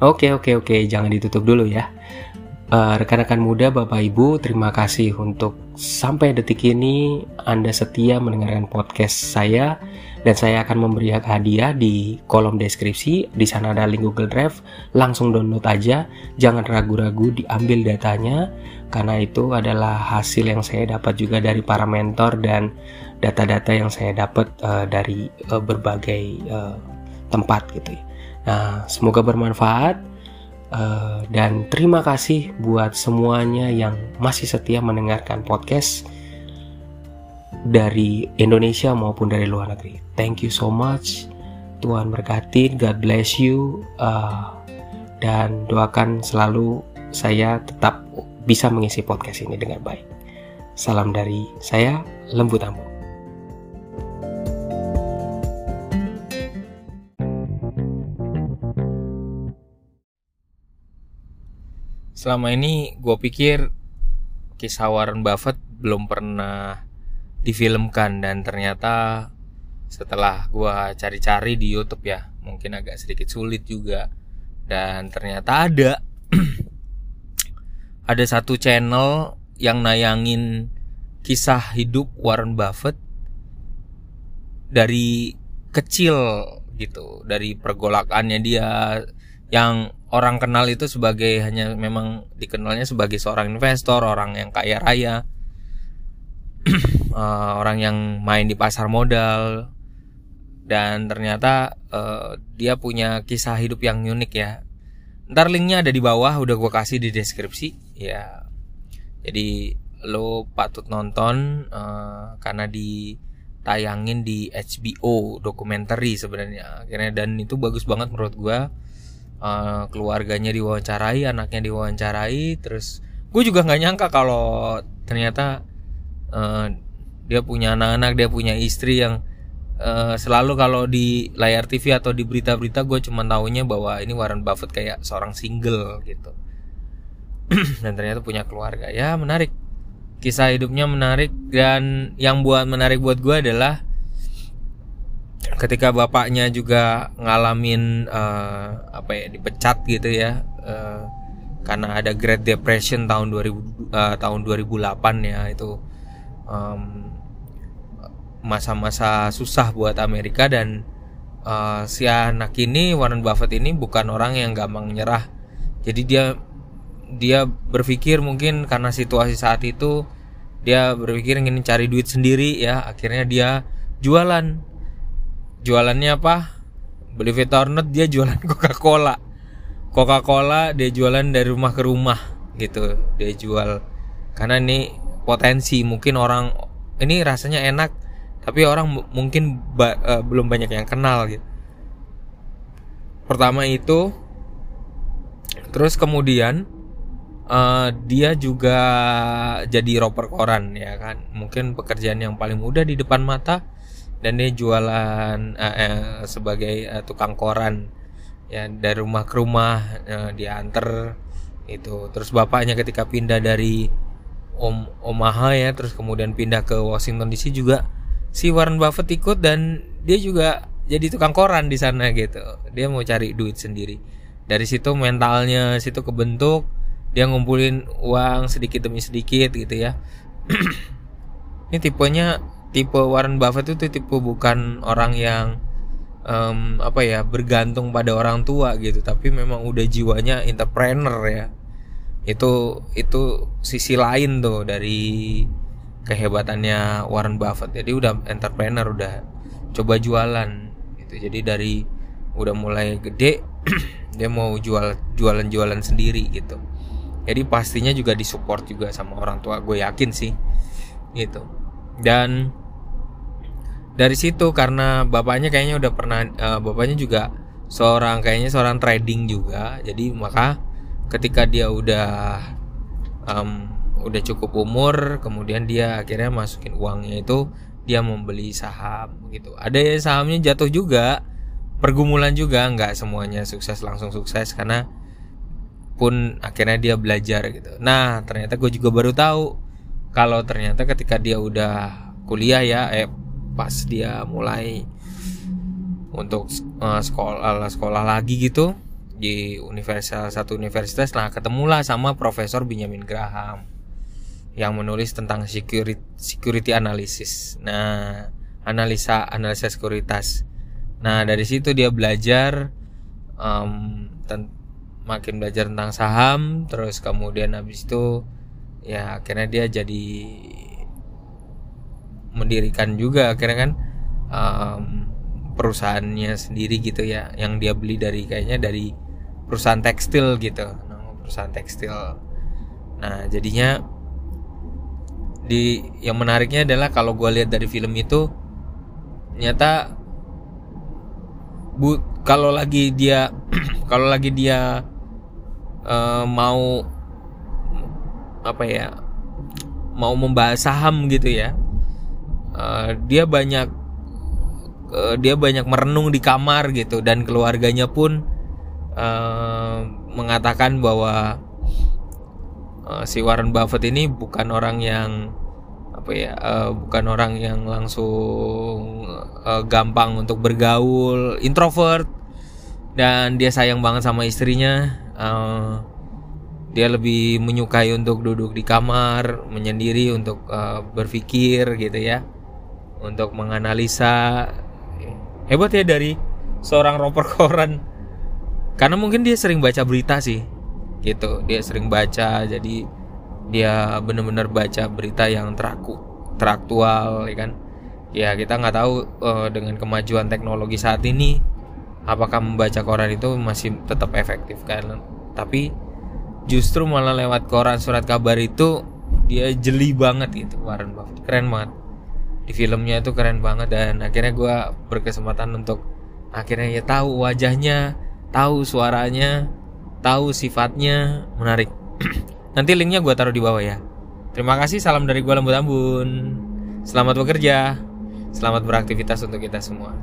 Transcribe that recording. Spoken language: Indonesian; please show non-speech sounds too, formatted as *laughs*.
Oke oke oke, jangan ditutup dulu ya. Uh, rekan-rekan muda, Bapak Ibu, terima kasih untuk sampai detik ini Anda setia mendengarkan podcast saya dan saya akan memberi hadiah di kolom deskripsi. Di sana ada link Google Drive, langsung download aja. Jangan ragu-ragu diambil datanya karena itu adalah hasil yang saya dapat juga dari para mentor dan data-data yang saya dapat uh, dari uh, berbagai uh, tempat gitu ya. Nah, semoga bermanfaat. Uh, dan terima kasih buat semuanya yang masih setia mendengarkan podcast dari Indonesia maupun dari luar negeri. Thank you so much. Tuhan berkati, God bless you, uh, dan doakan selalu saya tetap bisa mengisi podcast ini dengan baik. Salam dari saya, Lembu Tamu. Selama ini gue pikir kisah Warren Buffett belum pernah difilmkan dan ternyata setelah gue cari-cari di YouTube ya mungkin agak sedikit sulit juga. Dan ternyata ada *clears throat* ada satu channel yang nayangin kisah hidup Warren Buffett dari kecil gitu dari pergolakannya dia yang orang kenal itu sebagai hanya memang dikenalnya sebagai seorang investor, orang yang kaya raya, uh, *clears throat* orang yang main di pasar modal, dan ternyata uh, dia punya kisah hidup yang unik ya. Ntar linknya ada di bawah, udah gue kasih di deskripsi. Ya. Jadi lo patut nonton uh, karena ditayangin di HBO dokumenter sebenarnya. Akhirnya dan itu bagus banget menurut gue uh, keluarganya diwawancarai anaknya diwawancarai terus gue juga nggak nyangka kalau ternyata uh, dia punya anak-anak dia punya istri yang uh, selalu kalau di layar TV atau di berita-berita gue cuma tahunya bahwa ini Warren Buffett kayak seorang single gitu. *clears throat* Dan ternyata punya keluarga. Ya menarik. Kisah hidupnya menarik dan yang buat menarik buat gue adalah ketika bapaknya juga ngalamin uh, apa ya dipecat gitu ya uh, karena ada Great Depression tahun 2000 uh, eh, tahun 2008 ya itu masa-masa um, susah buat Amerika dan uh, si anak ini Warren Buffett ini bukan orang yang gampang nyerah. Jadi dia dia berpikir mungkin karena situasi saat itu dia berpikir ingin cari duit sendiri ya akhirnya dia jualan jualannya apa? Beli it or not dia jualan *laughs* Coca Cola Coca Cola dia jualan dari rumah ke rumah gitu. Dia jual. Karena ini potensi mungkin orang ini rasanya enak tapi orang mungkin ba, uh, belum banyak yang kenal gitu. Pertama itu terus kemudian uh, dia juga jadi roper koran ya kan? Mungkin pekerjaan yang paling mudah di depan mata dan dia jualan uh, uh, sebagai uh, tukang koran. Ya dari rumah ke rumah uh, diantar itu terus bapaknya ketika pindah dari Om Omaha ya terus kemudian pindah ke Washington DC juga si Warren Buffett ikut dan dia juga jadi tukang koran di sana gitu. Dia mau cari duit sendiri. Dari situ mentalnya situ kebentuk dia ngumpulin uang sedikit demi sedikit gitu ya. *clears throat* Ini tipenya tipe Warren Buffett itu tipe bukan orang yang um, apa ya bergantung pada orang tua gitu tapi memang udah jiwanya entrepreneur ya. Itu itu sisi lain tuh dari kehebatannya Warren Buffett. Jadi udah entrepreneur udah coba jualan gitu. Jadi dari udah mulai gede *clears throat* dia mau jual jualan jualan sendiri gitu. Jadi pastinya juga disupport juga sama orang tua gue yakin sih gitu. Dan dari situ karena bapaknya kayaknya udah pernah uh, bapaknya juga seorang kayaknya seorang trading juga. Jadi maka ketika dia udah um, udah cukup umur kemudian dia akhirnya masukin uangnya itu dia membeli saham gitu. Ada yang sahamnya jatuh juga pergumulan juga nggak semuanya sukses langsung sukses karena pun akhirnya dia belajar gitu. Nah ternyata gue juga baru tahu kalau ternyata ketika dia udah kuliah ya eh pas dia mulai untuk uh, sekolah sekolah lagi gitu di universitas satu universitas lah ketemulah sama Profesor Benjamin Graham yang menulis tentang security security analysis. Nah, analisa analisa sekuritas. Nah, dari situ dia belajar um, makin belajar tentang saham, terus kemudian habis itu ya akhirnya dia jadi mendirikan juga. Akhirnya kan um, perusahaannya sendiri gitu ya yang dia beli dari kayaknya dari perusahaan tekstil gitu. Nama perusahaan tekstil. Nah jadinya di yang menariknya adalah kalau gue lihat dari film itu nyata bu kalau lagi dia *clears throat* kalau lagi dia uh, mau apa ya mau membahas saham gitu ya uh, dia banyak uh, dia banyak merenung di kamar gitu. Dan keluarganya pun uh, mengatakan bahwa uh, si Warren Buffett ini bukan orang yang apa ya uh, bukan orang yang langsung uh, gampang untuk bergaul introvert. Dan dia sayang banget sama istrinya. Uh, dia lebih menyukai untuk duduk di kamar menyendiri untuk uh, berpikir gitu ya untuk menganalisa hebat ya dari seorang roper koran. Karena mungkin dia sering baca berita sih gitu. Dia sering baca jadi dia benar-benar baca berita yang teraku teraktual ya kan? Ya kita nggak tahu uh, dengan kemajuan teknologi saat ini apakah membaca koran itu masih tetap efektif kan? Tapi justru malah lewat koran surat kabar itu dia jeli banget gitu Warren Buffett. Keren banget di filmnya itu keren banget dan akhirnya gue berkesempatan untuk akhirnya ya tahu wajahnya tahu suaranya tahu sifatnya menarik *clears throat* Nanti linknya gue taruh di bawah ya. Terima kasih, salam dari gue Lembut Ambun. Selamat bekerja, selamat beraktivitas untuk kita semua.